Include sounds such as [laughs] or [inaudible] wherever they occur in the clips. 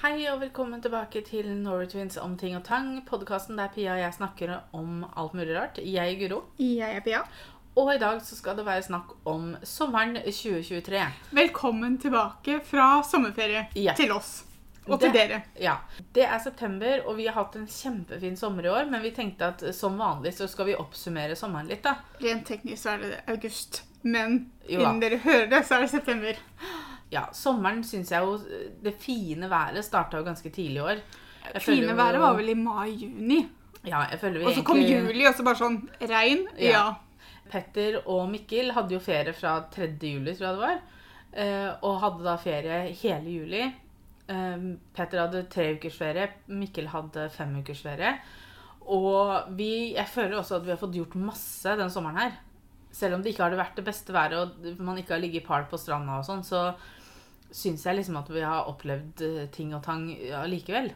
Hei og velkommen tilbake til Norway om ting og tang. Podkasten der Pia og jeg snakker om alt mulig rart. Jeg er Guro. Jeg er Pia. Og i dag så skal det være snakk om sommeren 2023. Velkommen tilbake fra sommerferie Ja. til oss. Og til dere. Ja, Det er september, og vi har hatt en kjempefin sommer i år. Men vi tenkte at som vanlig så skal vi oppsummere sommeren litt, da. Rent teknisk så er det august, men innen dere hører det, så er det september. Ja, Sommeren syns jeg jo Det fine været starta jo ganske tidlig i år. Jeg Fine været var vel i mai-juni. Ja, jeg føler vi Og så kom juli, og så bare sånn regn. Ja. Ja. Petter og Mikkel hadde jo ferie fra 3. juli, tror jeg det var. eh, Og hadde da ferie hele juli. Eh, Petter hadde tre ukers ferie, Mikkel hadde fem ukers ferie. Og vi, jeg føler også at vi har fått gjort masse den sommeren her. Selv om det ikke har vært det beste været, og man ikke har ligget i par på stranda og sånn, så syns jeg liksom at vi har opplevd eh, ting og tang allikevel.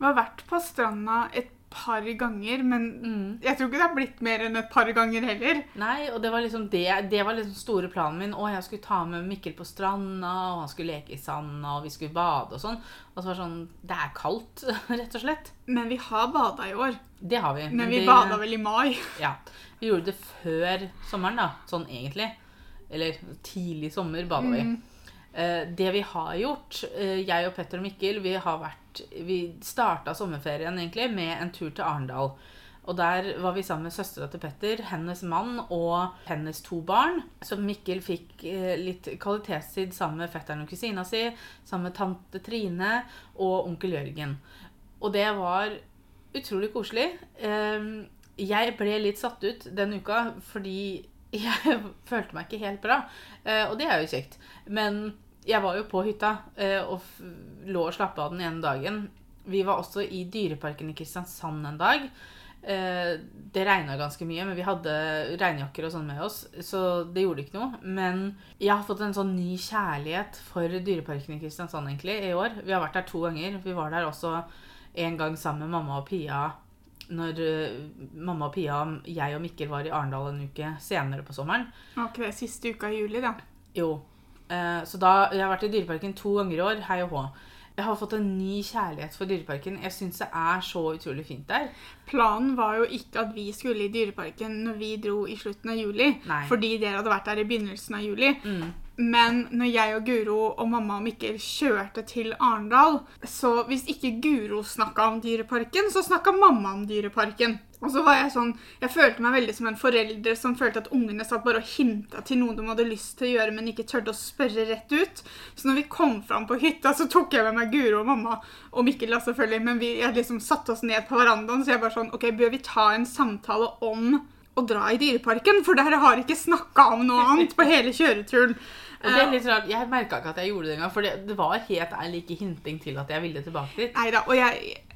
Vi har vært på stranda et par ganger, men jeg tror ikke det har blitt mer enn et par ganger heller. Nei, og det var liksom det, det var liksom store planen min. Å, jeg skulle ta med Mikkel på stranda, og han skulle leke i sanda, og vi skulle bade og sånn. Og så var det sånn Det er kaldt, [laughs] rett og slett. Men vi har bada i år. Det har vi. Men vi det, bada vel i mai. [laughs] Ja. Vi gjorde det før sommeren, da. Sånn egentlig. Eller tidlig sommer bada vi. Mm. Eh, det vi har gjort, eh, jeg og Petter og Mikkel, vi har vært Vi starta sommerferien egentlig med en tur til Arendal. Og der var vi sammen med søstera til Petter, hennes mann og hennes to barn. Så Mikkel fikk eh, litt kvalitetstid sammen med fetteren og kusina si, sammen med tante Trine og onkel Jørgen. Og det var utrolig koselig. Jeg ble litt satt ut den uka fordi jeg [laughs] følte meg ikke helt bra. Eh, Og det er jo kjekt. Men jeg var jo på hytta eh, og lå og slappa av den ene dagen. Vi var også i Dyreparken i Kristiansand en dag. Eh, Det regna ganske mye, men vi hadde regnjakker og sånn med oss, så det gjorde ikke noe. Men jeg har fått en sånn ny kjærlighet for Dyreparken i Kristiansand egentlig i år. Vi har vært der to ganger. Vi var der også en gang sammen med mamma og Pia når eh, mamma og Pia, jeg og Mikkel var i Arendal en uke senere på sommeren. Var ikke det siste uka i juli, da? Jo. Eh, så da, Jeg har vært i Dyreparken to ganger i år. Hei og hå. Jeg har fått en ny kjærlighet for Dyreparken. Jeg syns det er så utrolig fint der. Planen var jo ikke at vi skulle i Dyreparken når vi dro i slutten av juli. Nei. Fordi dere hadde vært der i begynnelsen av juli. Mm. Men når jeg og Guro og mamma og Mikkel kjørte til Arendal, så hvis ikke Guro snakka om Dyreparken, så snakka mamma om Dyreparken. Og så var Jeg sånn, jeg følte meg veldig som en forelder som følte at ungene satt bare og hinta til noe de hadde lyst til å gjøre, men ikke turte å spørre rett ut. Så når vi kom fram på hytta, så tok jeg med meg Guro og mamma og Mikkel. selvfølgelig, Men vi liksom satte oss ned på verandaen, så jeg bare sånn OK, bør vi ta en samtale om å dra i Dyreparken? For dere har ikke snakka om noe annet på hele kjøreturen. Og det er litt rart, Jeg merka ikke at jeg gjorde det engang, for det, det var helt ærlig ikke hinting til at jeg ville tilbake dit. Neida, og jeg,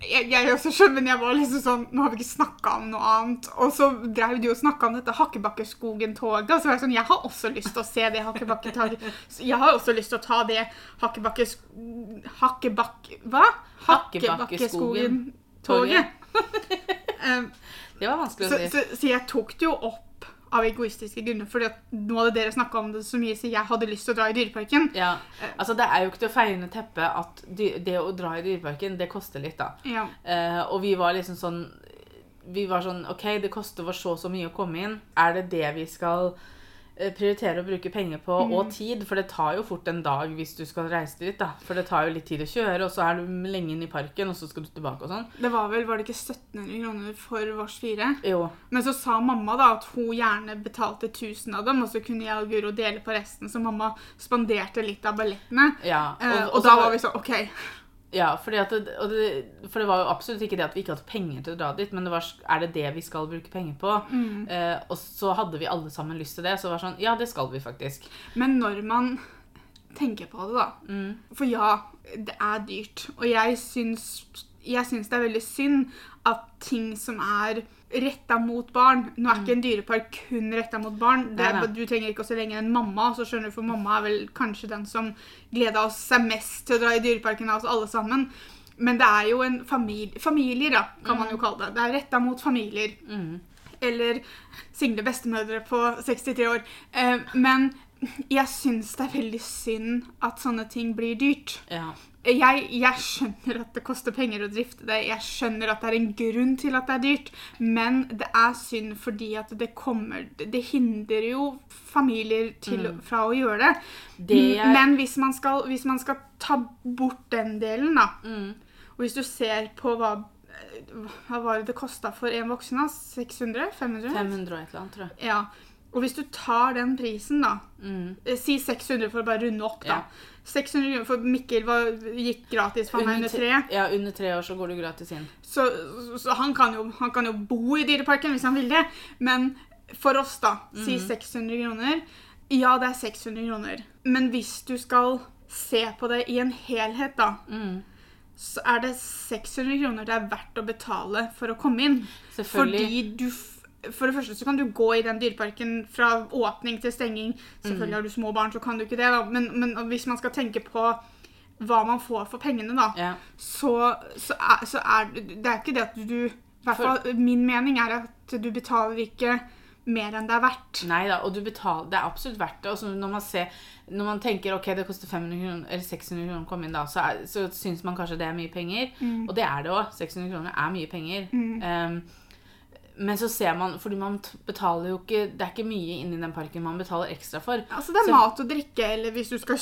jeg, jeg også skjønner, men jeg var liksom sånn Nå har vi ikke snakka om noe annet. Og så drev de og snakka om dette Hakkebakkeskogen-toget. Og så var jeg sånn Jeg har også lyst til å se det Hakkebakketoget. Så Jeg har også lyst til å ta det Hakkebakkes... Hakkebakk... Hva? Hakkebakkeskogen-toget. [laughs] Um, Det var vanskelig å si. så, så jeg tok det jo opp av egoistiske grunner, fordi at nå hadde dere snakka om det så mye, så jeg hadde lyst til å dra i Dyreparken. Ja, altså Det er jo ikke til å feie under teppet at det å dra i Dyreparken, det koster litt, da. Ja. Eh, og vi var liksom sånn Vi var sånn OK, det koster oss så så mye å komme inn. Er det det vi skal eh, prioritere å bruke penger på, og tid? For det tar jo fort en dag hvis du skal reise dit. da. For det tar jo litt tid å kjøre, og så er du lenge inne i parken, og så skal du tilbake og sånn. Det var vel, var det ikke 1700 kroner for vårs fire? Jo. Men så sa mamma da at hun gjerne betalte 1000 av dem, og så kunne jeg og Guro dele på resten, så mamma spanderte litt av ballettene. Ja, Og, og, og og da var- var vi sånn OK. Ja, fordi at det, for det var jo absolutt ikke det at vi ikke hadde penger til å dra dit, men det var, er det det vi skal bruke penger på? Eh, og så hadde vi alle sammen lyst til det, så det var sånn Ja, det skal vi faktisk. Men når man tenker på det, da Mm. For ja, det er dyrt. Og jeg syns, jeg syns det er veldig synd at ting som er retta mot barn Nå er ikke en dyrepark kun retta mot barn. Det du trenger ikke å se lenger enn mamma. så skjønner du, For mamma er vel kanskje den som gleda oss seg mest til å dra i dyreparken av oss alle sammen. Men det er jo en familie, familier, da, kan man jo kalle det. Det er retta mot familier. Mm. Eller single bestemødre på 63 år. Eh, men jeg syns det er veldig synd at sånne ting blir dyrt. Ja. Jeg, jeg skjønner at det koster penger å drifte det. Jeg skjønner at det er en grunn til at det er dyrt. Men det er synd fordi at det kommer Det hindrer jo familier til, fra å gjøre det. Det er... Men hvis man, skal, hvis man skal ta bort den delen, da Mm. Og hvis du ser på hva Hva var det det kosta for en voksen? da? 600? 500? 500 og et eller annet, tror jeg. Ja. Og hvis du tar den prisen, da Mm. eh, Si 600 for å bare runde opp, da. Ja. 600 kroner for Mikkel var, gikk gratis for meg er under tre. Ja, under tre år så går du gratis inn. Så, så, så han, kan jo, han kan jo bo i Dyreparken hvis han vil det. Men for oss, da, si mm. 600 kroner. Ja, det er 600 kroner. Men hvis du skal se på det i en helhet, da, Mm. så er det 600 kroner det er verdt å betale for å komme inn. Fordi du f- For det første så kan du gå i den dyreparken fra åpning til stenging. Selvfølgelig har du små barn, så kan du ikke det, da. Men, men hvis man skal tenke på hva man får for pengene, da, Ja. så, så, er, så er det er ikke det at du i hvert fall Min mening er at du betaler ikke mer enn det er verdt. Nei da, og du betaler, det er absolutt verdt det. Når man ser, når man tenker ok, det koster 500 kroner, eller 600 kroner å komme inn da, så, er, så syns man kanskje det er mye penger. Og det er det òg. 600 kroner er mye penger. Um, men så ser man, fordi man betaler jo ikke Det er ikke mye inni den parken man betaler ekstra for. Altså Det er Så- mat og drikke, eller hvis du skal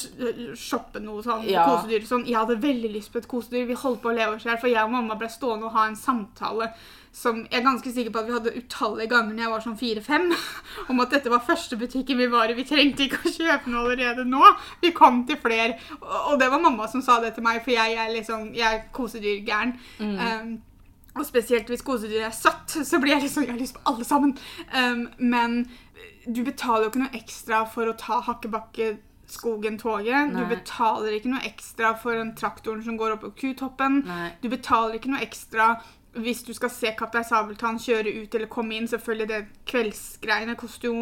shoppe noe sånn Ja. kosedyr. Sånn. Jeg hadde veldig lyst på et kosedyr. Vi holdt på å leve oss i hjel, for jeg og mamma ble stående og ha en samtale som jeg er ganske sikker på at vi hadde utallige ganger når jeg var sånn fire-fem, [laughs] om at dette var første butikken vi var i. Vi trengte ikke å kjøpe noe allerede nå. Vi kom til flere. Og det var mamma som sa det til meg, for jeg er liksom, jeg er kosedyrgæren. Um, og spesielt hvis kosedyr er søtt, så blir jeg liksom Jeg har lyst på alle sammen. Um, men du betaler jo ikke noe ekstra for å ta Hakkebakkeskogen-toget. Du betaler ikke noe ekstra for den traktoren som går opp på Kutoppen. Nei. Du betaler ikke noe ekstra hvis du skal se Kaptein Sabeltann kjøre ut eller komme inn. Selvfølgelig, det kveldsgreiene koster jo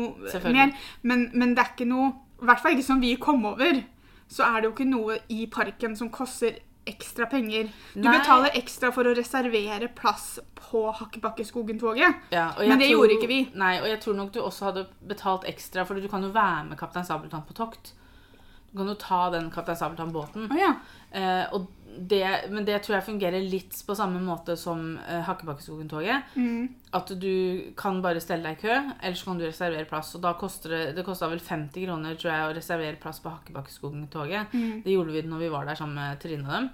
mer. Men, men det er ikke noe I hvert fall ikke som vi kom over. Så er det jo ikke noe i parken som koster ekstra penger. Du Nei. betaler ekstra for å reservere plass på Hakkebakkeskogen-toget. Ja, Men det tror- gjorde ikke vi. Nei, og jeg tror nok du også hadde betalt ekstra, for du kan jo være med Kaptein Sabeltann på tokt. Du kan jo ta den Kaptein Sabeltann-båten. Oh, ja. Eh, og det, men det tror jeg fungerer litt på samme måte som eh, Hakkebakkeskogen-toget. Mm. At du kan bare stelle deg i kø, eller så kan du reservere plass. Og da koster det Det kosta vel 50 kroner tror jeg, å reservere plass på Hakkebakkeskogen-toget. Mm. Det gjorde vi når vi var der sammen med Trine og dem.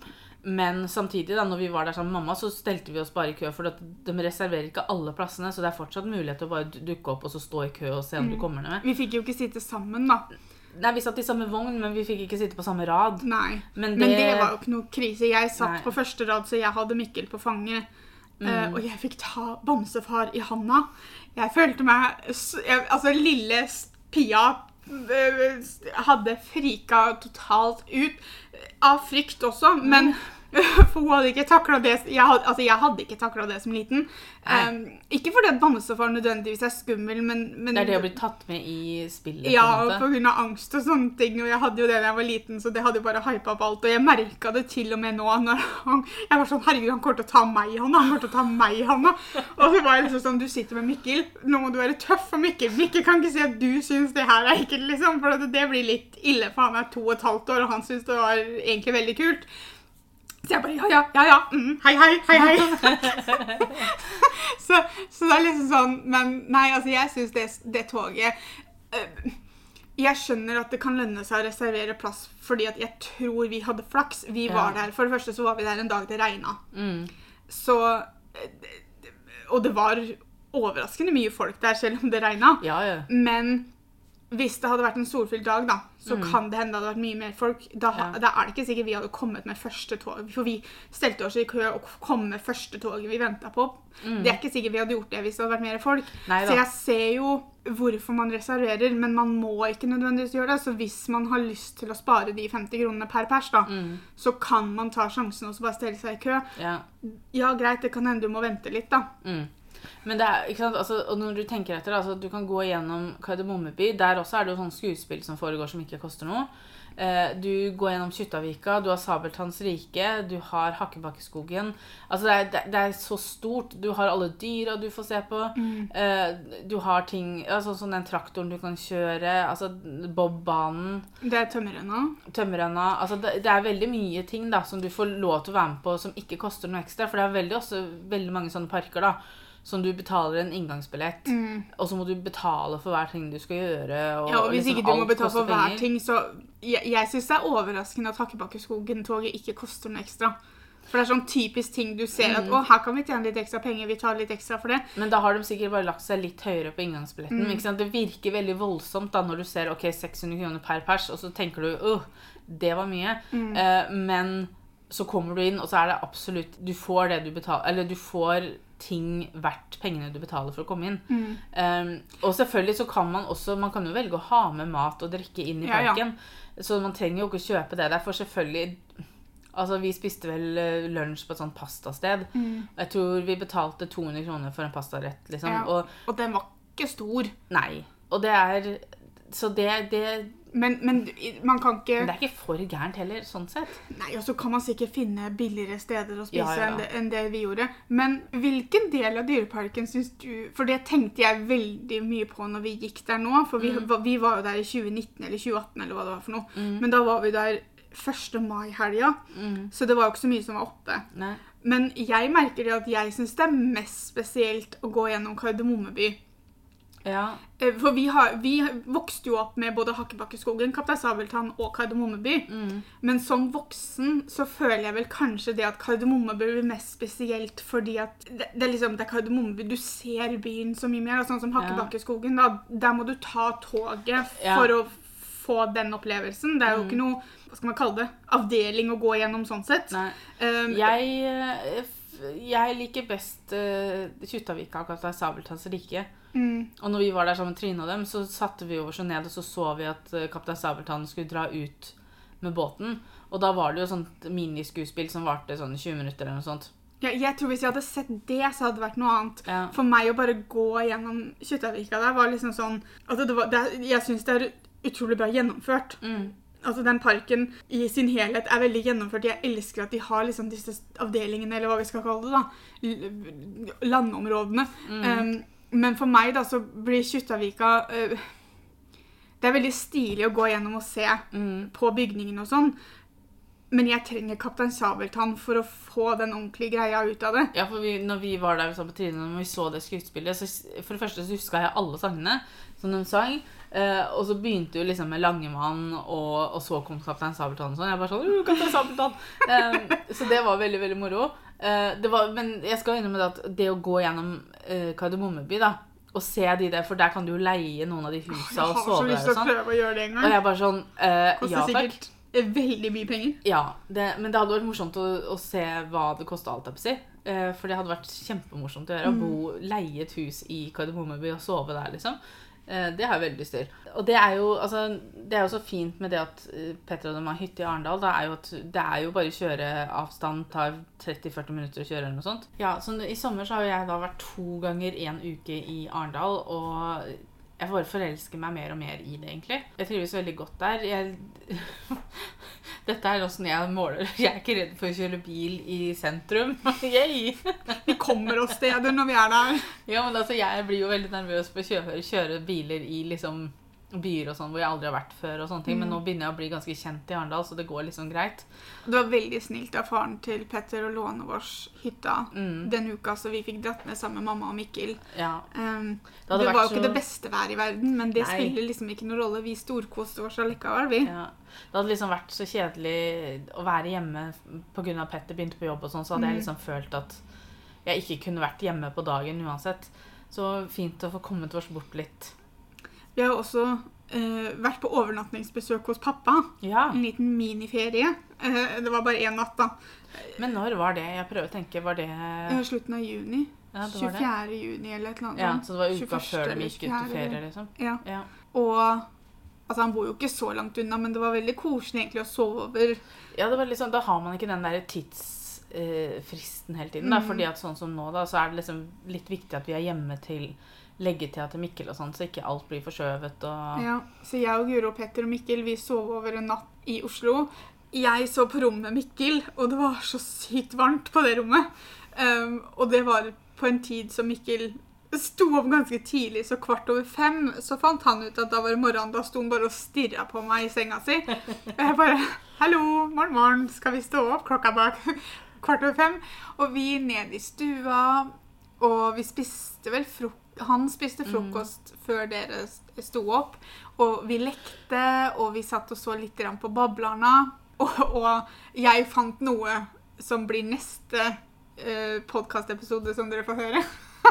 Men samtidig, da når vi var der sammen med mamma, så stelte vi oss bare i kø. For at de reserverer ikke alle plassene, så det er fortsatt mulighet til å bare dukke opp og så stå i kø og se om Mm. du kommer ned. Vi fikk jo ikke sitte sammen, da. Nei, vi satt i samme vogn, men vi fikk ikke sitte på samme rad. Nei. Men Men det, det var jo ikke noe krise. Jeg satt Nei. på første rad, så jeg hadde Mikkel på fanget. Mm. Eh, og jeg fikk ta bamsefar i handa. Jeg følte meg jeg, Altså, lille Pia eh, hadde frika totalt ut. Av frykt også, men [laughs] For hun hadde ikke takla det jeg hadde, Altså, jeg hadde ikke takla det som liten. Um, ikke fordi at bamsefar nødvendigvis er skummel, men, men det er det å bli tatt med i spillet. ja, på på grunn av angst og sånne ting. Og jeg hadde jo det da jeg var liten, så det hadde jo bare hypa opp alt. Og jeg merka det til og med nå. Han, jeg var sånn Herregud, han kommer til å ta meg i hånda. Han kommer til å ta meg i hånda. Og så var jeg liksom sånn Du sitter med Mikkel. Nå må du være tøff for Mikkel. Mikkel kan ikke si at du syns det her er ekkelt, liksom. For det blir litt ille, for han er to og et halvt år, og han syns det var egentlig veldig kult. Så jeg bare ja, ja, ja, ja. Mm, hei, hei, hei, hei. [laughs] så, så det er liksom sånn Men nei, altså, jeg syns det, det toget øh, Jeg skjønner at det kan lønne seg å reservere plass, fordi at jeg tror vi hadde flaks. Vi Ja. var der. For det første så var vi der en dag det regna. Mm. Så øh, Og det var overraskende mye folk der, selv om det regna. Ja, ja. Men hvis det hadde vært en solfylt dag, da, så kan det hende det hadde vært mye mer folk. Da, Mm. Ja. da er det ikke sikkert vi hadde kommet med første tog. For vi stelte oss i kø og kom med første toget vi venta på. Det er ikke sikkert vi hadde gjort det hvis det hadde vært mer folk. Mm. Så jeg ser jo hvorfor man reserverer, men man må ikke nødvendigvis gjøre det. Så hvis man har lyst til å spare de 50 kronene per pers, da, Mm. så kan man ta sjansen og så bare stelle seg i kø. ja. Ja, greit, det kan hende du må vente litt, da. Mm. Men det er, ikke sant, altså, og når du tenker etter, altså, du kan gå gjennom Kardemommeby. Der også er det jo sånn skuespill som foregår som ikke koster noe. Eh, du går gjennom Kjuttaviga, du har Sabeltanns rike, du har Hakkebakkeskogen. Altså det er, det, det er så stort. Du har alle dyra du får se på. Eh, du har ting altså Sånn den traktoren du kan kjøre. Altså Bobbanen. Det er tømmerrenna. Tømmerrenna. Altså det, det er veldig mye ting da som du får lov til å være med på som ikke koster noe ekstra. For det er veldig, også veldig mange sånne parker da som du betaler en inngangsbillett, og så må du betale for hver ting du skal gjøre. Og, Ja, og Hvis liksom ikke du må betale for hver penger. ting, så Jeg, jeg syns det er overraskende at Hakkebakkeskogen-toget ikke koster noe ekstra. For det er sånn typisk ting du ser Mm. at å, her kan vi tjene litt ekstra penger, vi tar litt ekstra for det. Men da har de sikkert bare lagt seg litt høyere på inngangsbilletten. Mm. Ikke sant? Det virker veldig voldsomt da når du ser ok, 600 kroner per pers, og så tenker du åh, det var mye. Mm. Uh, men så kommer du inn, og så er det absolutt Du får det du betaler Eller du får ting verdt pengene du betaler for å komme inn. Mm. Um, og selvfølgelig så kan man også Man kan jo velge å ha med mat og drikke inn i Ja, ja. parken. Så man trenger jo ikke å kjøpe det der. For selvfølgelig Altså, vi spiste vel eh, lunsj på et sånt pastasted. Og jeg tror vi betalte 200 kroner for en pastarett, liksom. Ja. Og Og den var ikke stor. nei. Og det er Så det, det Men, men man kan ikke Men det er ikke for gærent heller, sånn sett. Nei, og så kan man sikkert finne billigere steder å spise Ja, ja. Enn, det, enn det vi gjorde. Men hvilken del av Dyreparken syns du For det tenkte jeg veldig mye på når vi gikk der nå. For vi, Mm. vi var jo der i 2019 eller 2018 eller hva det var for noe. Men da var vi der 1. mai-helga, Mm. så det var jo ikke så mye som var oppe. Nei. Men jeg merker det at jeg syns det er mest spesielt å gå gjennom Kardemommeby. Ja. Eh, For vi, har, vi vokste jo opp med både Hakkebakkeskogen, Kaptein Sabeltann og Kardemommeby. Mm. Men som voksen så føler jeg vel kanskje det at Kardemommeby blir mest spesielt fordi at det, det er liksom, det er Kardemommeby. Du ser byen så mye mer. da, Sånn som Hakkebakkeskogen. Da, der må du ta toget Ja. for å få den opplevelsen. Det er jo Mm. ikke noe hva skal man kalle det, avdeling å gå gjennom sånn sett. Um, Jeg, eh, jeg liker best uh, Kjuttaviga og Kaptein Sabeltanns rike. Mm, Og når vi var der sammen med Trine og dem, så satte vi oss ned og så så vi at eh, Kaptein Sabeltann skulle dra ut med båten. Og da var det jo sånt miniskuespill som varte sånn 20 minutter eller noe sånt. ja, jeg tror Hvis jeg hadde sett det, så hadde det vært noe annet. Ja. For meg å bare gå gjennom Kjuttaviga der var liksom sånn altså det var, det, Jeg syns det er utrolig bra gjennomført. Mm. Altså Den parken i sin helhet er veldig gjennomført. Jeg elsker at de har liksom disse avdelingene, eller hva vi skal kalle det. da, Landområdene. Landområdene. Um, men for meg da, så blir Kjuttaviga uh, Det er veldig stilig å gå gjennom og se Mm. på bygningene og sånn. Men jeg trenger Kaptein Sabeltann for å få den ordentlige greia ut av det. Ja, for vi, når vi var der sammen med Trine, når vi så det skuespillet, så for det første så huska jeg alle sangene som de sang. Eh, og så begynte jo liksom med Langemann, og, og så kom Kaptein Sabeltann og sånn. Jeg bare sånn «Uh, Kaptein Sabeltann! [laughs] Eh, så det var veldig, veldig moro. Eh, det var, men jeg skal innrømme det at det å gå gjennom uh, Kardemommeby, da, og se de der, for der kan du jo leie noen av de husa Jeg og har så sove lyst der til og å sånn. prøve å gjøre det en Og jeg bare sånn uh, Koster Ja sikkert veldig mye penger. Ja, det, men det hadde vært morsomt å, å se hva det kosta, alt jeg på si. Uh, for det hadde vært kjempemorsomt å gjøre. Å bo, leie et hus i Kardemommeby og sove der, liksom. Eh, det har jeg veldig lyst til. Og det er jo altså, det er jo så fint med det at eh, Petter og dem har hytte i Arendal. Det er jo at det er jo bare kjøreavstand. Tar 30-40 minutter å kjøre eller noe sånt. Ja, så I sommer så har jeg da vært to ganger én uke i Arendal. Og jeg bare forelsker meg mer og mer i det, egentlig. Jeg trives veldig godt der. Jeg [laughs] dette er åssen jeg måler. [laughs] Jeg er ikke redd for å kjøre bil i sentrum. [laughs] Yay! Vi kommer oss steder når vi er der. Ja, men altså, jeg blir jo veldig nervøs for å kjøre, kjøre biler i liksom byer og sånn hvor jeg aldri har vært før. og sånne ting, Men nå begynner jeg å bli ganske kjent i Arendal, så det går liksom greit. Det var veldig snilt av faren til Petter å låne oss hytta Mm. den uka, så vi fikk dratt med sammen med mamma og Mikkel. Ja. Um, Det det, var jo ikke så- det beste været i verden, men det Nei. spiller liksom ikke noen rolle. Vi storkoste oss allikevel, vi. ja. Det hadde liksom vært så kjedelig å være hjemme pga. Petter begynte på jobb, og sånn, så hadde jeg liksom følt at jeg ikke kunne vært hjemme på dagen uansett. Så fint å få kommet oss bort litt. Vi har også eh, vært på overnattingsbesøk hos pappa. Ja. En liten miniferie. Eh, det var bare én natt, da. Men når var det? Jeg prøver å tenke. Var det Eh, slutten av juni. Ja, det var 24. det. juni eller et eller annet Ja, så det var uka 21. før de gikk ut til ferie, liksom? Ja. Ja. Og altså, han bor jo ikke så langt unna, men det var veldig koselig egentlig å sove over. ja, det var liksom, da har man ikke den der tidsfristen hele tiden. Da, Mm. fordi at sånn som nå, da, så er det liksom litt viktig at vi er hjemme til legge til til Mikkel og sånn, så ikke alt blir forskjøvet og Ja, så jeg og Guro, Petter og Mikkel vi sov over en natt i Oslo. Jeg så på rommet med Mikkel, og det var så sykt varmt på det rommet. Um, og det var på en tid som Mikkel sto opp ganske tidlig, så kvart over fem så fant han ut at da var det morgen. Da sto han bare og stirra på meg i senga si. Og jeg bare 'Hallo, morgen, morgen. Skal vi stå opp?' Klokka bare kvart over fem. Og vi ned i stua, og vi spiste vel frokost han spiste frokost før dere sto opp, og vi lekte, og vi satt og så litt på Bablerne. [laughs] Og, og jeg fant noe som blir neste uh, podkastepisode som dere får høre.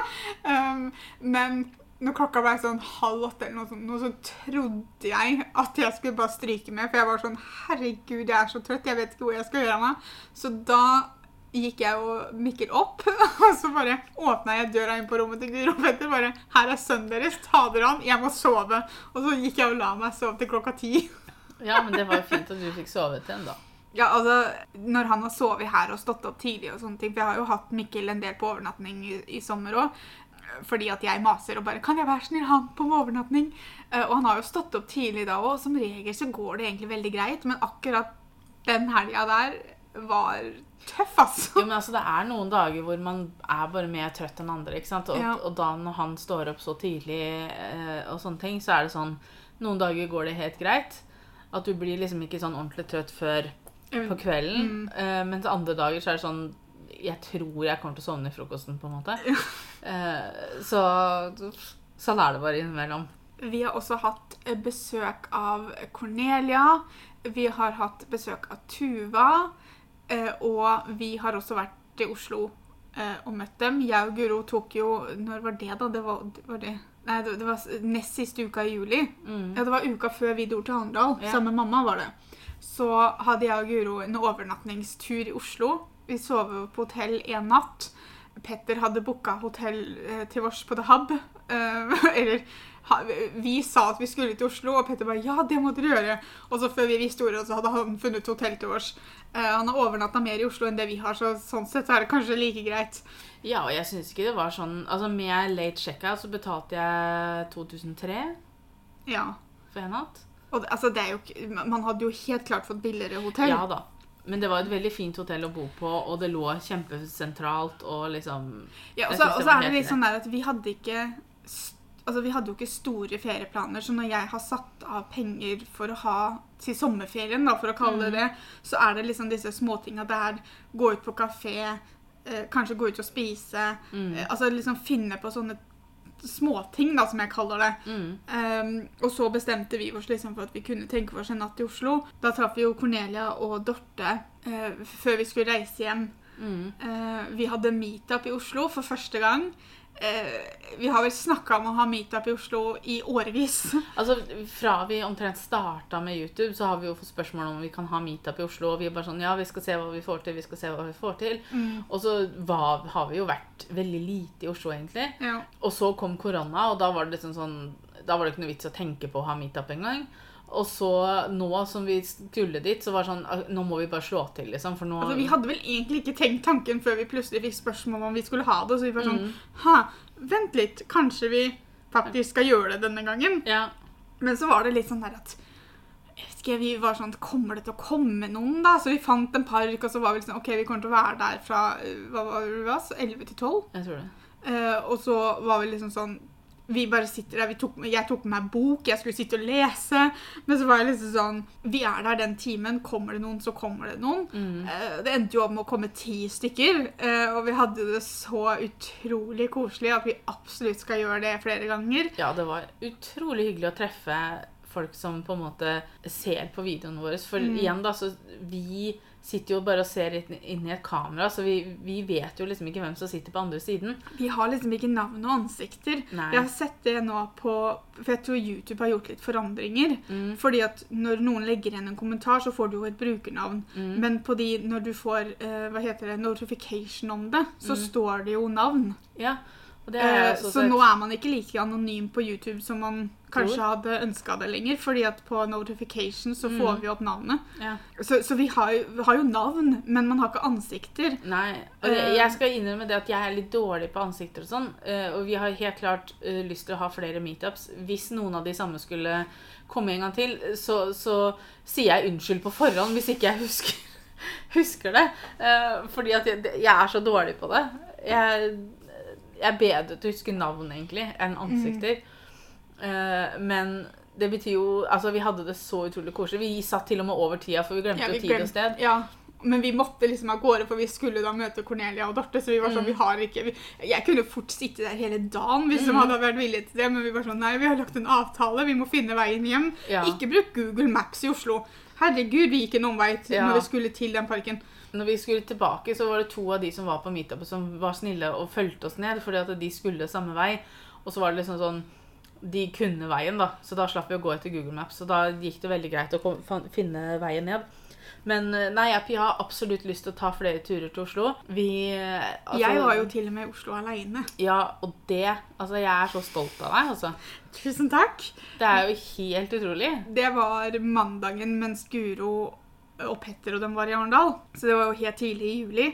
[laughs] um, men når klokka ble sånn halv åtte, eller noe sånt, så trodde jeg at jeg skulle bare stryke med. For jeg var sånn Herregud, jeg er så trøtt. Jeg vet ikke hvor jeg skal gjøre av meg. Så da gikk jeg og Mikkel opp, [laughs] og så bare åpna jeg døra inn på rommet til Guro Petter. Bare 'Her er sønnen deres. Ta dere an. Jeg må sove.' Og så gikk jeg og la meg sove til klokka ti. Ja, men det var jo fint at du fikk sovet igjen, da. Ja, altså, Når han har sovet her og stått opp tidlig og sånne ting For jeg har jo hatt Mikkel en del på overnatting i, i sommer òg. Fordi at jeg maser og bare 'Kan jeg være snill ha han på overnatting?' Uh, og han har jo stått opp tidlig da òg, og som regel så går det egentlig veldig greit. Men akkurat den helga der var tøff, altså. Jo, men altså, Det er noen dager hvor man er bare mer trøtt enn andre. ikke sant? Og, Ja. og da når han står opp så tidlig, eh, og sånne ting, så er det sånn Noen dager går det helt greit. At du blir liksom ikke sånn ordentlig trøtt før på kvelden. Eh, mens andre dager så er det sånn Jeg tror jeg kommer til å sovne i frokosten, på en måte. Eh, så sånn er det bare innimellom. Vi har også hatt besøk av Cornelia. Vi har hatt besøk av Tuva. Eh, Og vi har også vært i Oslo eh, og møtt dem. Jeg og Guro tok jo Når var det, da? Det var, var det Nei, det, det var nest siste uka i juli. Ja, det var uka før vi dro til Arendal. Ja. Sammen med mamma var det. Så hadde jeg og Guro en overnattingstur i Oslo. Vi sov på hotell en natt. Petter hadde booka hotell eh, til oss på The Hub. Eh, [laughs] eller vi sa at vi skulle til Oslo, og Petter bare 'ja, det må dere gjøre'. Og så før vi visste ordet, så hadde han funnet hotell til oss. Eh, han har overnatta mer i Oslo enn det vi har, så sånn sett så er det kanskje like greit. Ja, og jeg syns ikke det var sånn Altså Med late checkout så betalte jeg 2003 Ja. for en natt. Og det, altså, det er jo ikke Man hadde jo helt klart fått billigere hotell. Ja da. Men det var et veldig fint hotell å bo på, og det lå kjempesentralt og liksom Ja, og så, er det litt sånn der at vi hadde ikke Altså, Vi hadde jo ikke store ferieplaner, så når jeg har satt av penger for å ha til sommerferien, da, for å kalle det Mm. det, så er det liksom disse småtinga der. Gå ut på kafé, eh, kanskje gå ut og spise. Mm. Eh, altså liksom finne på sånne småting, da, som jeg kaller det. mm. Um, og så bestemte vi oss liksom for at vi kunne tenke oss en natt i Oslo. Da traff vi jo Cornelia og Dorte eh, før vi skulle reise hjem. Mm. Eh, vi hadde meetup i Oslo for første gang. Eh, vi har vel snakka om å ha meetup i Oslo i årevis. [laughs] Altså, Fra vi omtrent starta med YouTube, så har vi jo fått spørsmål om vi kan ha meetup i Oslo. Og vi er bare sånn Ja, vi skal se hva vi får til. vi skal se hva vi får til. Og så var, har vi jo vært veldig lite i Oslo, egentlig. Ja. Og så kom korona, og da var det liksom sånn Da var det ikke noe vits å tenke på å ha meetup engang. Og så nå som vi skulle dit, så var det sånn «Ah, Nå må vi bare slå til, liksom. For nå Altså, vi hadde vel egentlig ikke tenkt tanken før vi plutselig fikk spørsmål om vi skulle ha det. Så vi var sånn Mm. Ha, vent litt. Kanskje vi faktisk skal gjøre det denne gangen. Ja. Men så var det litt sånn der at jeg Vi var sånn Kommer det til å komme noen, da? Så vi fant en park, og så var vi sånn OK, vi kommer til å være der fra eh, hva var det, 11 til 12. Jeg tror det. Uh, og så var vi liksom sånn Vi bare sitter der. Vi tok, jeg tok med meg bok, jeg skulle sitte og lese. Men så var jeg liksom sånn Vi er der den timen. Kommer det noen, så kommer det noen. Mm. Eh, det endte jo opp med å komme ti stykker. eh, og vi hadde det så utrolig koselig at vi absolutt skal gjøre det flere ganger. Ja, det var utrolig hyggelig å treffe folk som på en måte ser på videoene våre. For Mm. igjen, da, så vi sitter jo bare og ser inn i et kamera, så vi, vi vet jo liksom ikke hvem som sitter på andre siden. Vi har liksom ikke navn og ansikter. Nei. Jeg har sett det nå på For jeg tror YouTube har gjort litt forandringer. Mm. Fordi at når noen legger igjen en kommentar, så får du jo et brukernavn. Mm. Men på de, når du får eh, hva heter det, notification om det, så Mm. står det jo navn. Ja, Og det er Eh, også så sett. nå er man ikke like anonym på YouTube som man kanskje hadde ønska det lenger. fordi at på notification så Mm. får vi opp navnet. ja. Så, så vi, har jo, vi har jo navn, men man har ikke ansikter. Nei. Og jeg, Eh. jeg skal innrømme det at jeg er litt dårlig på ansikter og sånn. eh, Og vi har helt klart eh, lyst til å ha flere meetups. Hvis noen av de samme skulle komme en gang til, så, så sier jeg unnskyld på forhånd hvis ikke jeg husker, [laughs] husker det. Fordi at jeg, jeg er så dårlig på det. Jeg, jeg er bedre til å huske navn, egentlig, enn ansikter. Eh, Men det betyr jo Altså, vi hadde det så utrolig koselig. Vi satt til og med over tida, for vi glemte Ja, vi tid glemt, og sted. Ja, men vi måtte liksom av gårde, for vi skulle da møte Cornelia og Dorte. Så vi var sånn, Mm. vi har ikke vi, Jeg kunne fort sitte der hele dagen hvis de Mm. hadde vært villige til det, men vi var sånn Nei, vi har lagt en avtale, vi må finne veien hjem. Ja. Ikke bruk Google Maps i Oslo. Herregud, vi gikk en omvei til, Ja. når vi skulle til den parken. Når vi skulle tilbake, så var det to av de som var på meetupet, som var snille og fulgte oss ned, fordi at de skulle samme vei. Og så var det liksom sånn De kunne veien, da, så da slapp vi å gå etter Google Maps. Så da gikk det veldig greit å kom, finne veien ned. Men eh, nei, jeg har absolutt lyst til å ta flere turer til Oslo. Vi eh, altså- jeg var jo til og med i Oslo aleine. Ja, og det Altså, jeg er så stolt av deg, altså. Tusen takk. Det er jo helt utrolig. Det var mandagen mens Guro og Petter og dem var i Arendal. Så det var jo helt tidlig i juli.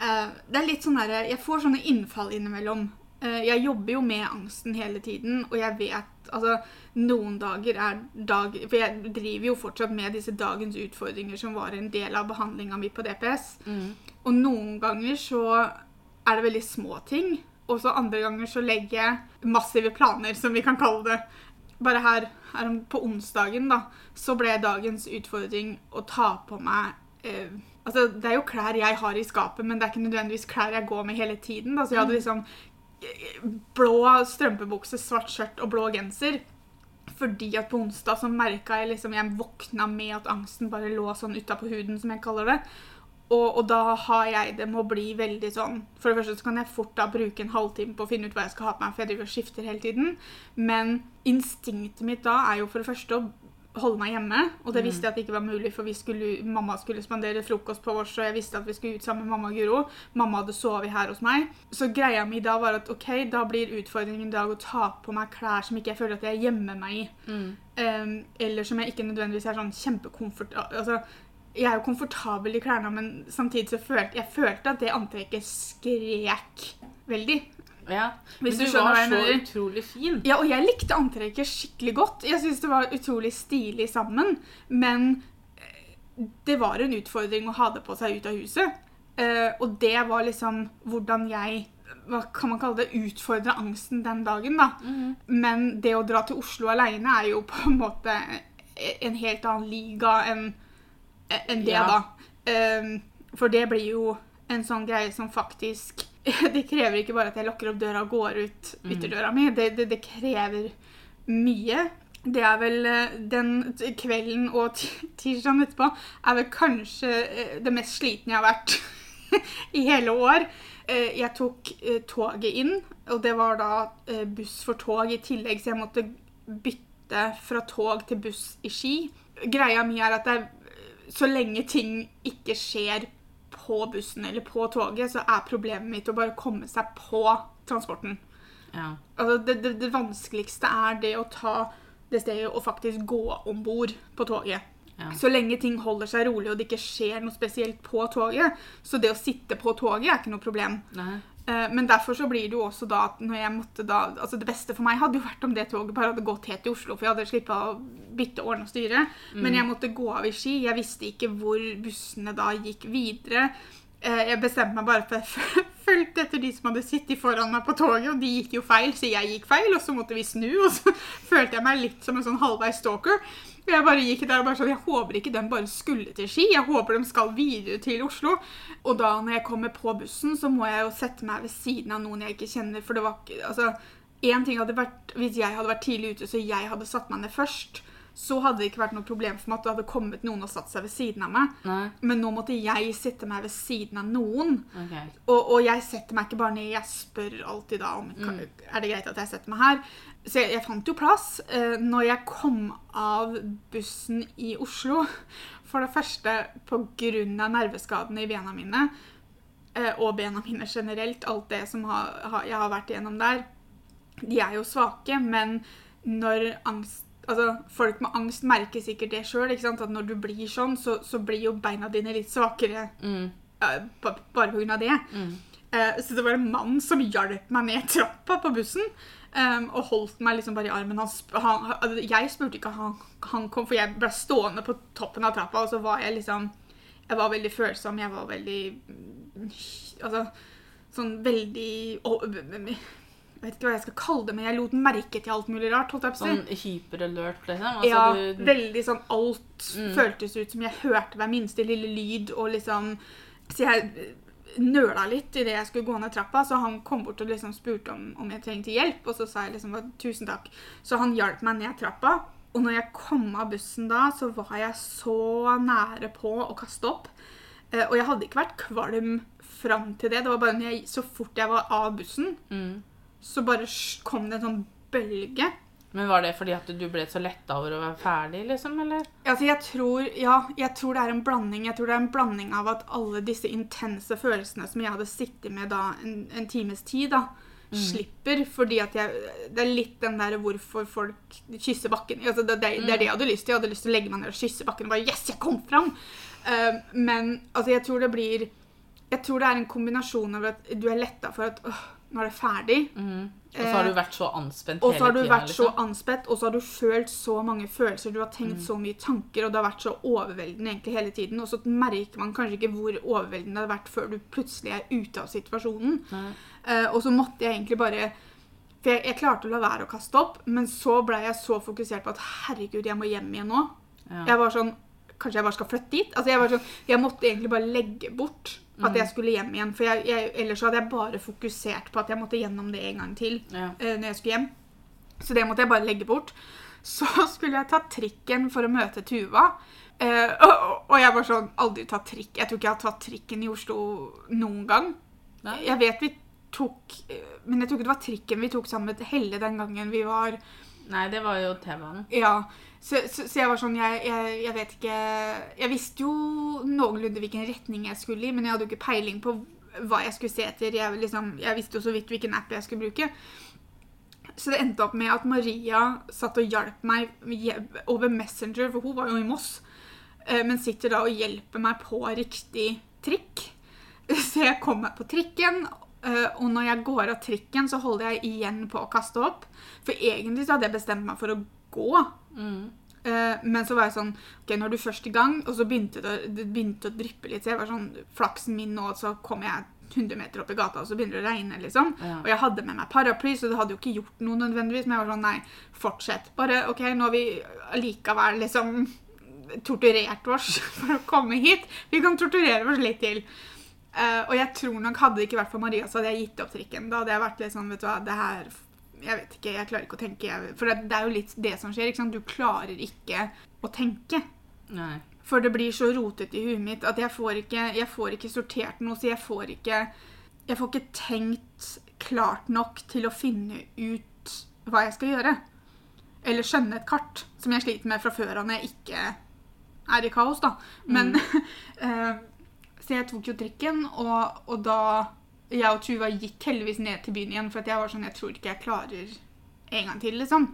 Eh, det er litt sånn derre Jeg får sånne innfall innimellom. Eh, jeg jobber jo med angsten hele tiden, og jeg vet Altså, noen dager er dag For jeg driver jo fortsatt med disse dagens utfordringer som var en del av behandlinga mi på DPS. Mm. Og noen ganger så er det veldig små ting. Og så andre ganger så legger jeg massive planer, som vi kan kalle det. Bare her, her på onsdagen da, så ble dagens utfordring å ta på meg eh, Altså, det er jo klær jeg har i skapet, men det er ikke nødvendigvis klær jeg går med hele tiden. Da. Så jeg hadde liksom eh, blå strømpebukse, svart skjørt og blå genser. Fordi at på onsdag så merka jeg liksom Jeg våkna med at angsten bare lå sånn utapå huden, som jeg kaller det. Og, og da har jeg det med å bli veldig sånn For det første så kan jeg fort da bruke en halvtime på å finne ut hva jeg skal ha på meg, for jeg driver og skifter hele tiden. Men instinktet mitt da er jo for det første å holde meg hjemme. Og det visste jeg at det ikke var mulig, for vi skulle, mamma skulle spandere frokost på oss, og jeg visste at vi skulle ut sammen med mamma og Guro. Mamma hadde sovet her hos meg. Så greia mi da var at ok, da blir utfordringen i dag å ta på meg klær som ikke jeg føler at jeg gjemmer meg i. Mm. Um, eller som jeg ikke nødvendigvis er sånn kjempekomfort... Altså, jeg er jo komfortabel i klærne, men samtidig så følte jeg følte at det antrekket skrek veldig. Ja. Hvis Men du du skjønner var hva jeg så utrolig fin. Ja, og jeg likte antrekket skikkelig godt. Jeg syns det var utrolig stilig sammen. Men eh, det var en utfordring å ha det på seg ut av huset. Eh, og det var liksom hvordan jeg hva kan man kalle det, utfordre angsten den dagen. da. Mhm. Men det å dra til Oslo alene er jo på en måte en helt annen liga enn en det, Ja. da. Um, for det blir jo en sånn greie som faktisk [laughs] Det krever ikke bare at jeg lukker opp døra og går ut Mm. ytterdøra mi. Det, det, det krever mye. Det er vel eh, den kvelden og ti- tirsdagen etterpå er vel kanskje eh, det mest slitne jeg har vært [laughs] i hele år. Eh, Jeg tok toget inn, og det var da buss for tog i tillegg, så jeg måtte bytte fra tog til buss i Ski. Greia mi er at det er, så lenge ting ikke skjer på bussen eller på toget, så er problemet mitt å bare komme seg på transporten. Ja. Altså, det, det, det vanskeligste er det å ta det stedet og faktisk gå om bord på toget. Ja. Så lenge ting holder seg rolig og det ikke skjer noe spesielt på toget. Så det å sitte på toget er ikke noe problem. Nei. Eh, Men derfor så blir det jo også da at når jeg måtte da Altså det beste for meg hadde jo vært om det toget bare hadde gått helt til Oslo, for jeg hadde slippa å bytte ordne og styre. Men jeg måtte gå av i Ski. Jeg visste ikke hvor bussene da gikk videre. Eh, Jeg bestemte meg bare for jeg [laughs] fulgte etter de som hadde sittet foran meg på toget, og de gikk jo feil, så jeg gikk feil, og så måtte vi snu, og så [laughs] følte jeg meg litt som en sånn halvveis stalker. Jeg bare gikk der og bare sånn, jeg håper ikke den bare skulle til Ski, jeg håper de skal videre til Oslo. Og da når jeg kommer på bussen, så må jeg jo sette meg ved siden av noen jeg ikke kjenner, for det var ikke, altså, en ting hadde vært, hvis jeg hadde vært tidlig ute, så jeg hadde satt meg ned først, så hadde det ikke vært noe problem for meg at det hadde kommet noen og satt seg ved siden av meg. Nei. Men nå måtte jeg sitte meg ved siden av noen. Okay. Og, og jeg setter meg ikke bare ned, jeg spør alltid da om mm. er det greit at jeg setter meg her. Så jeg, jeg fant jo plass. Eh, når jeg kom av bussen i Oslo, for det første pga. nerveskadene i bena mine, eh, og bena mine generelt, alt det som ha, ha, jeg har vært igjennom der, de er jo svake, men når angst Altså, Folk med angst merker sikkert det sjøl. At når du blir sånn, så, så, blir jo beina dine litt svakere Mm. uh, ba- bare pga. det. Mm. Uh, så det var en mann som hjalp meg ned trappa på bussen. Um, og holdt meg liksom bare i armen. Han, sp han, altså, jeg spurte ikke han, han kom, for jeg ble stående på toppen av trappa, og så var jeg liksom Jeg var veldig følsom. Jeg var veldig Altså sånn veldig vet ikke hva jeg skal kalle det, men jeg lot merke til alt mulig rart. holdt jeg på å si. Sånn hyperalert, liksom? Altså, Ja, du, veldig sånn alt Mm. føltes ut som jeg hørte hver minste lille lyd, og liksom Så jeg nøla litt idet jeg skulle gå ned trappa, så han kom bort og liksom spurte om, om jeg trengte hjelp, og så sa jeg liksom tusen takk. Så han hjalp meg ned trappa, og når jeg kom av bussen da, så var jeg så nære på å kaste opp. Eh, Og jeg hadde ikke vært kvalm fram til det. Det var bare jeg, så fort jeg var av bussen, mm. Så bare kom det en sånn bølge. Men var det fordi at du ble så letta over å være ferdig, liksom? Eller? Altså, jeg tror, ja, jeg tror det er en blanding. Jeg tror det er en blanding av at alle disse intense følelsene som jeg hadde sittet med da en, en times tid, da, slipper. Fordi at jeg Det er litt den der hvorfor folk kysser bakken. Altså, det, det, det er det jeg hadde lyst til. Jeg hadde lyst til å legge meg ned og kysse bakken og bare Yes, jeg kom fram! Uh, men altså, jeg tror det blir Jeg tror det er en kombinasjon av at du er letta for at åh, nå er det ferdig. Mm. Og så har du vært så anspent Og så har du hele vært liksom. så anspent, og så har du følt så mange følelser, du har tenkt Mm. så mye tanker, og det har vært så overveldende egentlig hele tiden. Og så merker man kanskje ikke hvor overveldende det har vært før du plutselig er ute av situasjonen. Eh, og så måtte jeg egentlig bare For jeg, jeg klarte å la være å kaste opp, men så ble jeg så fokusert på at herregud, jeg må hjem igjen nå. Ja. Jeg var sånn Kanskje jeg bare skal flytte dit? Altså jeg, var sånn, jeg måtte egentlig bare legge bort at Mm. jeg skulle hjem igjen. For jeg, jeg, ellers hadde jeg bare fokusert på at jeg måtte gjennom det en gang til Ja. Uh, når jeg skulle hjem. Så det måtte jeg bare legge bort. [laughs] Så skulle jeg ta trikken for å møte Tuva. Uh, og, og jeg var sånn Aldri tatt trikk. Jeg tror ikke jeg har tatt trikken i Oslo noen gang. Nei. Jeg vet vi tok eh, Men jeg tror ikke det var trikken vi tok sammen med Helle den gangen vi var Nei, det var jo TV-en. Ja. Så, så, så jeg var sånn jeg, jeg, jeg vet ikke Jeg visste jo noenlunde hvilken retning jeg skulle i, men jeg hadde jo ikke peiling på hva jeg skulle se etter. Jeg, liksom, jeg visste jo så vidt hvilken app jeg skulle bruke. Så det endte opp med at Maria satt og hjalp meg over Messenger, for hun var jo i Moss. eh, Men sitter da og hjelper meg på riktig trikk. [laughs] Så jeg kom meg på trikken, eh, og når jeg går av trikken, så holder jeg igjen på å kaste opp. For egentlig så hadde jeg bestemt meg for å gå. Mm. Uh, Men så var jeg sånn Ok, nå er du først i gang, og så begynte det, det begynte å dryppe litt. Så jeg var sånn Flaksen min nå, så kommer jeg 100 meter opp i gata, og så begynner det å regne, liksom. Ja. Og jeg hadde med meg paraply, så det hadde jo ikke gjort noe nødvendigvis. Men jeg var sånn Nei, fortsett. Bare OK, nå har vi allikevel liksom torturert oss [laughs] for å komme hit. Vi kan torturere oss litt til. Eh, og jeg tror nok hadde det ikke vært for Maria, så hadde jeg gitt opp trikken. Da hadde jeg vært litt sånn, vet du hva, det her Jeg vet ikke, jeg klarer ikke å tenke. Jeg, for det, det er jo litt det som skjer. ikke sant? Du klarer ikke å tenke. Nei. For det blir så rotete i huet mitt at jeg får ikke, jeg får ikke sortert noe, så jeg får ikke Jeg får ikke tenkt klart nok til å finne ut hva jeg skal gjøre. Eller skjønne et kart, som jeg sliter med fra før av når jeg ikke er i kaos, da. Men [laughs] eh, Så jeg tok jo trikken, og, og da Jeg og Tuva gikk heldigvis ned til byen igjen, for jeg var sånn Jeg tror ikke jeg klarer en gang til, liksom.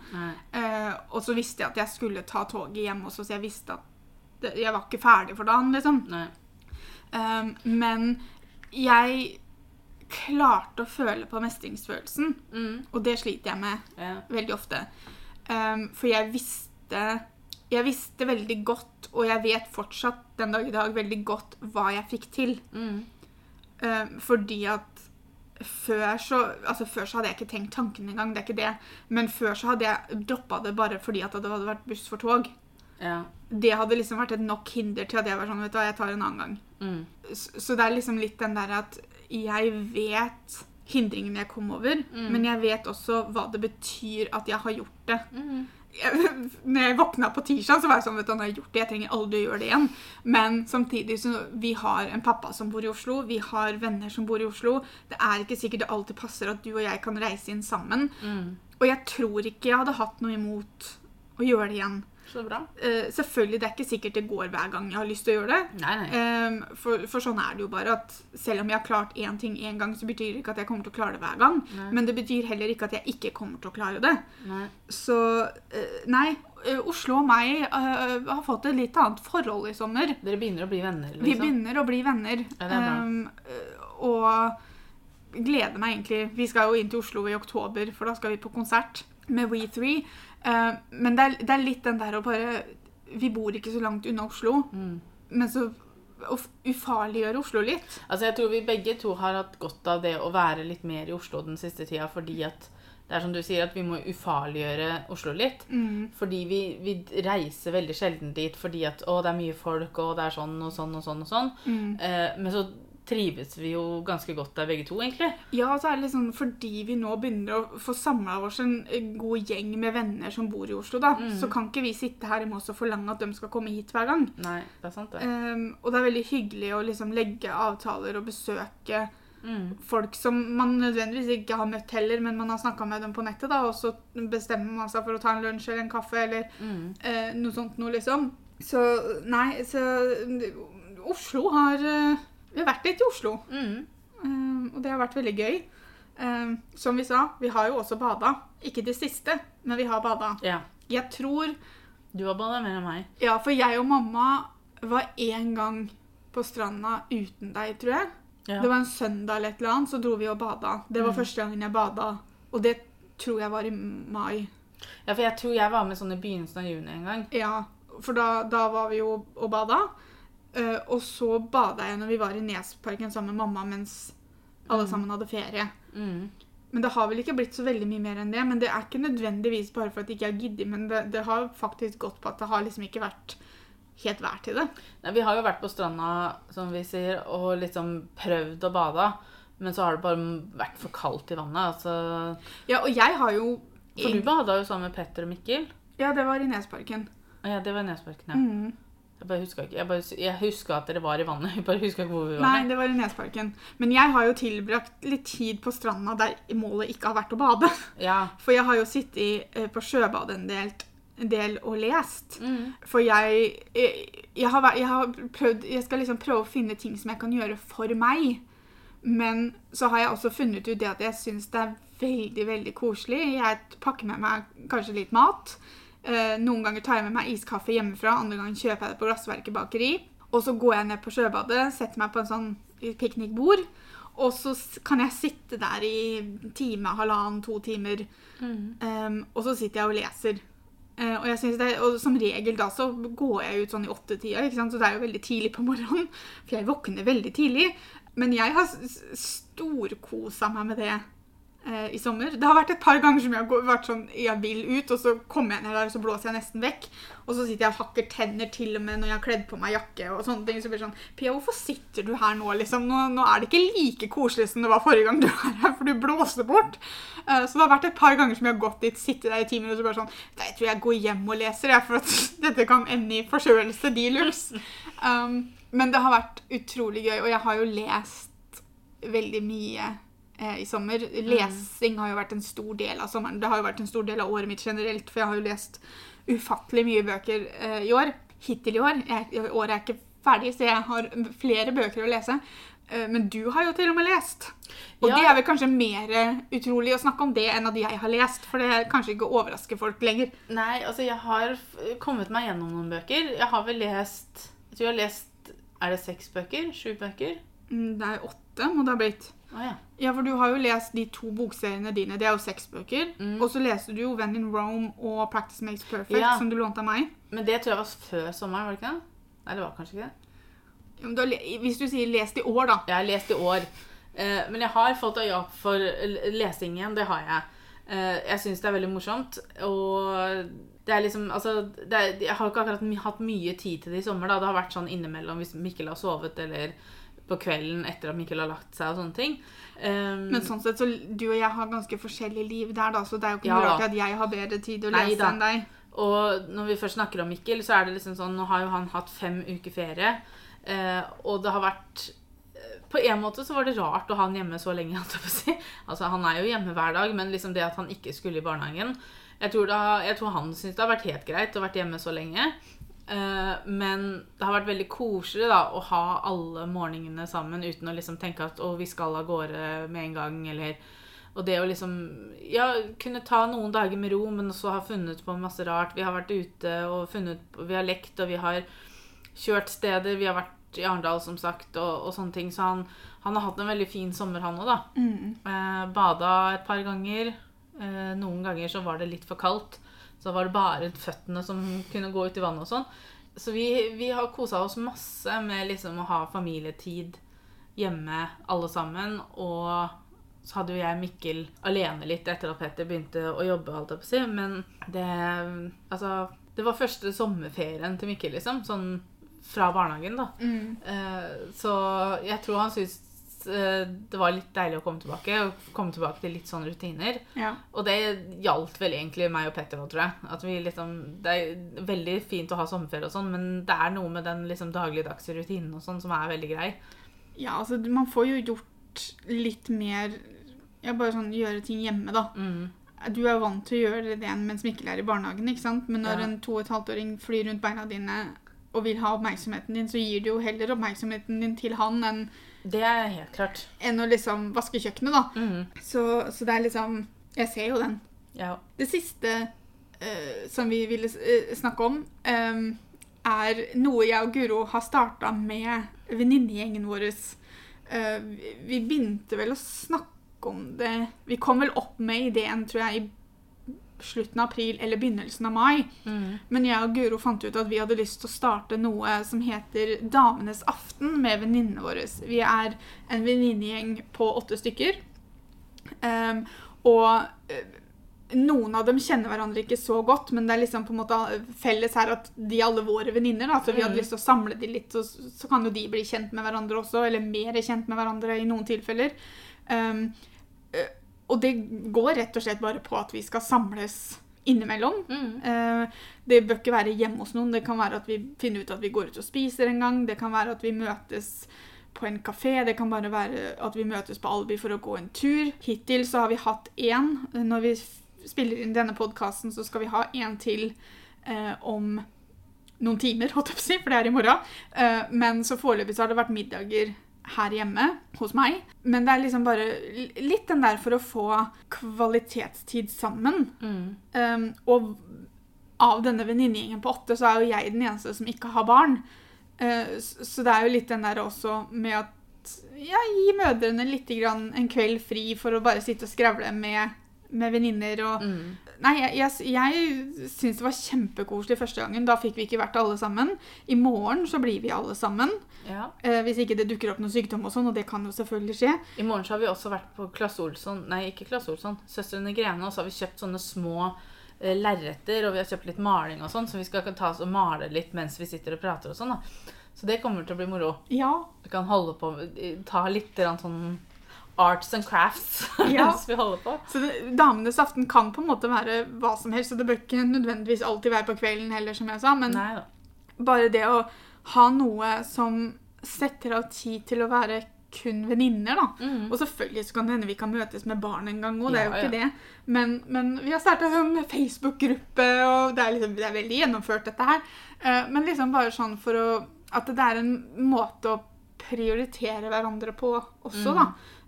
Eh, og så visste jeg at jeg skulle ta toget hjem også, så jeg visste at det, jeg var ikke ferdig for dagen, liksom. Um, men jeg klarte å føle på mestringsfølelsen, Mm. og det sliter jeg med Ja. veldig ofte. Um, for jeg visste Jeg visste veldig godt, og jeg vet fortsatt den dag i dag veldig godt hva jeg fikk til. Mm. Um, fordi at før så, altså før så hadde jeg ikke tenkt tanken engang, det er ikke det. Men før så hadde jeg droppa det bare fordi at det hadde vært buss for tog. Ja. Det hadde liksom vært et nok hinder til at jeg var sånn, vet du hva, jeg tar en annen gang. Mm. Så, så det er liksom litt den der at jeg vet hindringene jeg kom over, Mm. men jeg vet også hva det betyr at jeg har gjort det. Mm. Jeg, når jeg våkna på tirsdag, så var jeg sånn, vet du, har jeg gjort det, jeg trenger aldri å gjøre det igjen. Men samtidig så vi har en pappa som bor i Oslo, vi har venner som bor i Oslo. Det er ikke sikkert det alltid passer at du og jeg kan reise inn sammen. Mm. Og jeg tror ikke jeg hadde hatt noe imot å gjøre det igjen. Så bra. Uh, selvfølgelig, det er ikke sikkert det går hver gang jeg har lyst til å gjøre det. Nei, nei. Um, for, for sånn er det jo bare at selv om jeg har klart én ting én gang, så betyr det ikke at jeg kommer til å klare det hver gang. Nei. Men det betyr heller ikke at jeg ikke kommer til å klare det. Så uh, nei, Oslo og meg uh, har fått et litt annet forhold i sommer. Dere begynner å bli venner, liksom. Vi begynner å bli venner. Ja, eh, og gleder meg egentlig. Vi skal jo inn til Oslo i oktober, for da skal vi på konsert med We3. Eh, men det er, det er litt den der å bare Vi bor ikke så langt unna Oslo, Mm. men så å ufarliggjøre Oslo litt. Altså, jeg tror vi begge to har hatt godt av det å være litt mer i Oslo den siste tida, fordi at det er som du sier, at vi må ufarliggjøre Oslo litt. Mm. Fordi vi, vi reiser veldig sjelden dit fordi at å, det er mye folk, og det er sånn og sånn og sånn. og sånn. Mm. Eh, men så trives vi jo ganske godt der begge to, egentlig. Ja, så er det liksom fordi vi nå begynner å få samla oss en god gjeng med venner som bor i Oslo, da, Mm. så kan ikke vi sitte her i Moss og forlange at de skal komme hit hver gang. Nei, det er sant, det. Um, og det er veldig hyggelig å liksom legge avtaler og besøke Mm. folk som man nødvendigvis ikke har møtt heller, men man har snakka med dem på nettet, da, og så bestemmer man seg for å ta en lunsj eller en kaffe eller Mm. eh, noe sånt noe, liksom. Så nei, så Oslo har eh, Vi har vært litt i Oslo, Mm. um, og det har vært veldig gøy. Um, som vi sa, vi har jo også bada. Ikke det siste, men vi har bada. Ja. Jeg tror Du har bada mer enn meg. Ja, for jeg og mamma var én gang på stranda uten deg, tror jeg. Ja. Det var en søndag eller et eller annet, så dro vi og bada. Det var Mm. første gangen jeg bada, og det tror jeg var i mai. ja, for jeg tror jeg var med sånn i begynnelsen av juni en gang. Ja, for da, da var vi jo og bada. Eh, og så bada jeg når vi var i Nesparken sammen med mamma mens alle Mm. sammen hadde ferie. Mm. Men det har vel ikke blitt så veldig mye mer enn det. Men det er ikke nødvendigvis bare for at jeg ikke har giddet, men det, det har faktisk gått på at det har liksom ikke vært helt vær til det. Nei, vi har jo vært på stranda, som vi sier, og liksom prøvd å bade. Men så har det bare vært for kaldt i vannet. Altså, Ja, og jeg har jo for du bada jo sammen med Petter og Mikkel. Ja, det var i Nesparken. Ja, det var i Nesparken, ja. Mm. Jeg bare huska ikke. Jeg, bare, jeg huska at dere var i vannet. [laughs] Jeg bare huska ikke hvor vi var. Nei, det var i Nesparken. Men jeg har jo tilbrakt litt tid på stranda der målet ikke har vært å bade. Ja. [laughs] For jeg har jo sittet eh, på sjøbadet en del, en del og lest. Mm. For jeg, jeg, jeg, har, jeg har prøvd Jeg skal liksom prøve å finne ting som jeg kan gjøre for meg. Men så har jeg også funnet ut det at jeg syns det er veldig, veldig koselig. Jeg pakker med meg kanskje litt mat. Eh, noen ganger tar jeg med meg iskaffe hjemmefra, andre ganger kjøper jeg det på Glassverket bakeri. Og så går jeg ned på sjøbadet, setter meg på en sånn piknikbord. Og så kan jeg sitte der i time, halvannen, to timer. Mm. Um, og så sitter jeg og leser. Eh, og, jeg det, og som regel da så går jeg ut sånn i åttetida, så det er jo veldig tidlig på morgenen. [laughs] For jeg våkner veldig tidlig. Men jeg har storkosa meg med det eh, i sommer. Det har vært et par ganger som jeg har vært sånn Jeg vil ut, og så kommer jeg ned der, og så blåser jeg nesten vekk. Og så sitter jeg og hakker tenner til og med når jeg har kledd på meg jakke og sånne ting. Så blir det sånn Pia, hvorfor sitter du her nå, liksom? Nå, nå er det ikke like koselig som det var forrige gang du var her, for du blåste bort. Eh, så det har vært et par ganger som jeg har gått dit, sittet der i ti minutter og så bare sånn «Nei, Jeg tror jeg går hjem og leser, jeg, for at [laughs] dette kan ende i forkjølelse de luxe. [laughs] Um, men det har vært utrolig gøy, og jeg har jo lest veldig mye eh, i sommer. Lesing har jo vært en stor del av sommeren. Det har jo vært en stor del av året mitt generelt, for jeg har jo lest ufattelig mye bøker eh, i år. Hittil i år. Jeg, året er ikke ferdig, så jeg har flere bøker å lese. Eh, men du har jo til og med lest. Og Ja. det er vel kanskje mer utrolig å snakke om det enn at jeg har lest, for det kanskje ikke overrasker folk lenger. Nei, altså jeg har kommet meg gjennom noen bøker. Jeg har vel lest Jeg tror jeg har lest Er det seks bøker? Sju bøker? Mm, Det er åtte, må det ha blitt. Å ja. Ja, for du har jo lest de to bokseriene dine. Det er jo seks bøker. Mm. Og så leste du jo When in Rome og Practice Makes Perfect, Ja. som du lånte av meg. Men det tror jeg var før sommeren, var det ikke det? Nei, det var kanskje ikke det. Ja, har hvis du sier 'lest i år', da. Jeg har lest i år. Eh, men jeg har fått øye opp for lesing igjen. Det har jeg. Eh, jeg syns det er veldig morsomt. Og det er liksom Altså, det er, jeg har ikke akkurat hatt mye tid til det i sommer. da. Det har vært sånn innimellom hvis Mikkel har sovet, eller på kvelden etter at Mikkel har lagt seg, og sånne ting. Um, Men sånn sett, så du og jeg har ganske forskjellig liv der, da, så det er jo ikke Ja noe rart at jeg har bedre tid å Nei lese da. enn deg. Og når vi først snakker om Mikkel, så er det liksom sånn Nå har jo han hatt fem uker ferie. Eh, og det har vært eh, På en måte så var det rart å ha han hjemme så lenge. [laughs] si. Altså Han er jo hjemme hver dag, men liksom det at han ikke skulle i barnehagen, Jeg tror, da, jeg tror han syntes det har vært helt greit å vært hjemme så lenge. Eh, men det har vært veldig koselig da, å ha alle morgenene sammen uten å liksom tenke at å, vi skal av gårde med en gang. Eller, og det å liksom ja, kunne ta noen dager med ro, men også ha funnet på masse rart. Vi har vært ute og funnet Vi har lekt, og vi har kjørt steder. Vi har vært i Arendal, som sagt, og, og sånne ting. Så han, han, har hatt en veldig fin sommer, han òg, da. Mm. Eh, bada et par ganger. Eh, noen ganger så var det litt for kaldt. Så var det bare føttene som kunne gå ut i vannet og sånn. Så vi, vi har kosa oss masse med liksom å ha familietid hjemme, alle sammen. Og så hadde jo jeg Mikkel alene litt etter at Petter begynte å jobbe. Alt jeg på å si. Men det Altså, det var første sommerferien til Mikkel, liksom. Sånn fra barnehagen, da. Mm. Eh, så jeg tror han syntes det var litt deilig å komme tilbake. Og komme tilbake til litt sånne rutiner. Ja. Og det gjaldt vel egentlig meg og Petter nå, tror jeg. At vi liksom, det er veldig fint å ha sommerferie og sånn, men det er noe med den liksom dagligdagse rutinen og sånn som er veldig grei. ja, altså man får jo gjort litt mer Ja, bare sånn gjøre ting hjemme, da. Mm. Du er vant til å gjøre det mens Mikkel er i barnehagen, ikke sant? Men når Ja. en to og et halvt åring flyr rundt beina dine og vil ha oppmerksomheten din, så gir du jo heller oppmerksomheten din til han enn Det er helt klart. enn å liksom vaske kjøkkenet, da. Mm. Så, så det er liksom Jeg ser jo den. Ja. Det siste uh, som vi ville eh, snakke om, um, er noe jeg og Guro har starta med venninnegjengen vår. Uh, vi- vi begynte vel å snakke om det Vi kom vel opp med ideen, tror jeg, i slutten av april eller begynnelsen av mai. Mm. Men jeg og Guro fant ut at vi hadde lyst til å starte noe som heter Damenes aften med venninnene våre. Vi er en venninnegjeng på åtte stykker. Um, og eh, noen av dem kjenner hverandre ikke så godt, men det er liksom på en måte felles her at de er alle våre venninner. Så vi hadde Mm. lyst til å samle de litt, så så kan jo de bli kjent med hverandre også, eller mer kjent med hverandre i noen tilfeller. Eh, og det går rett og slett bare på at vi skal samles innimellom. Mm. Eh, Det bør ikke være hjemme hos noen. Det kan være at vi finner ut at vi går ut og spiser en gang. Det kan være at vi møtes på en kafé. Det kan bare være at vi møtes på Albi for å gå en tur. Hittil så har vi hatt én. Når vi spiller inn denne podkasten, så skal vi ha én til eh, om noen timer, holdt jeg på å si, for det er i morgen. Eh, men så foreløpig så har det vært middager her hjemme hos meg. Men det er liksom bare litt den der for å få kvalitetstid sammen. Mm. Um, og av denne venninnegjengen på åtte, så er jo jeg den eneste som ikke har barn. Uh, så det er jo litt den der også med at ja, gi mødrene litt grann en kveld fri for å bare sitte og skravle med, med venninner. Og Mm. Nei, jeg, jeg, jeg syns det var kjempekoselig første gangen. Da fikk vi ikke vært alle sammen. I morgen så blir vi alle sammen. Ja. eh, hvis ikke det dukker opp noen sykdom og sånn, og det kan jo selvfølgelig skje. I morgen så har vi også vært på Klasse Olsson Nei, ikke Klasse Olsson. Søstrene Grene. Og så har vi kjøpt sånne små eh, lerreter, og vi har kjøpt litt maling og sånn, så vi skal ta oss og male litt mens vi sitter og prater og sånn. da. Så det kommer til å bli moro. Ja, Vi kan holde på Ta litt sånn arts and crafts [laughs] Ja. vi holder på. Så det, Damenes aften kan på en måte være hva som helst, og det bør ikke nødvendigvis alltid være på kvelden heller, som jeg sa, men Nei bare det å ha noe som setter av tid til å være kun venninner, da. Mm. Og selvfølgelig så kan det hende vi kan møtes med barn en gang òg, det er jo Ja, ikke det. Men, men vi har starta en Facebook-gruppe, og det er, liksom, det er veldig gjennomført, dette her. Eh, men liksom bare sånn for å At det er en måte å prioritere hverandre på også, Mm. da.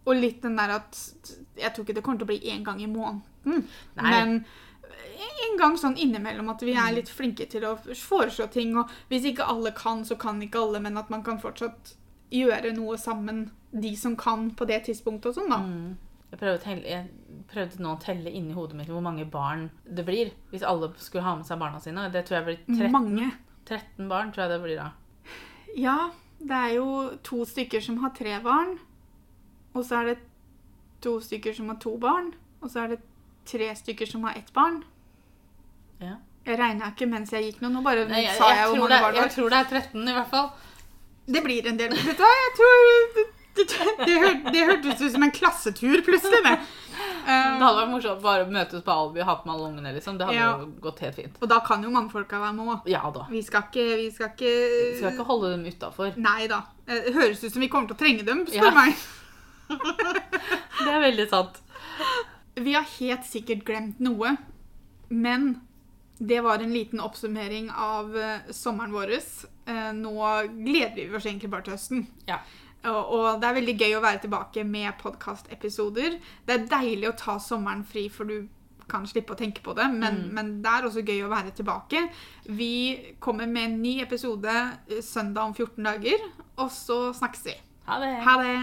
Og litt den der at Jeg tror ikke det kommer til å bli én gang i måneden, Nei. men en gang sånn innimellom at vi er litt flinke til å foreslå ting. Og hvis ikke alle kan, så kan ikke alle, men at man kan fortsatt gjøre noe sammen, de som kan på det tidspunktet og sånn, da. Mm. Jeg, prøvde telle, jeg prøvde nå å telle inni hodet mitt hvor mange barn det blir. Hvis alle skulle ha med seg barna sine. Det tror jeg blir 13, Mange. 13 barn. tror jeg det blir da. Ja, det er jo to stykker som har tre barn. Og så er det to stykker som har to barn. Og så er det tre stykker som har ett barn. Ja. Jeg regna ikke mens jeg gikk nå. Nå bare Nei, jeg, sa jeg, jeg hvor mange det, barn det jeg tror det er 13 i hvert fall. Det blir en del. Vet du hva, jeg tror det, det, hørtes ut som en klassetur plutselig, [laughs] det. Det Um, hadde vært morsomt bare å møtes på Alby og ha på med alle ungene. liksom. Det hadde Ja. jo gått helt fint. og da kan jo mannfolka være med òg. Ja. Vi Vi Vi skal ikke holde dem utafor. Nei da. Det høres ut som vi kommer til å trenge dem, spør Ja. meg. [laughs] [laughs] Det er veldig sant. Vi har helt sikkert glemt noe. Men det var en liten oppsummering av eh, sommeren vår. Eh, nå gleder vi oss egentlig bare til høsten. Ja. Og, det er veldig gøy å være tilbake med podkastepisoder. Det er deilig å ta sommeren fri, for du kan slippe å tenke på det. Men, men det er også gøy å være tilbake. Vi kommer med en ny episode eh, søndag om 14 dager, og så snakkes vi. Ha det. Ha det!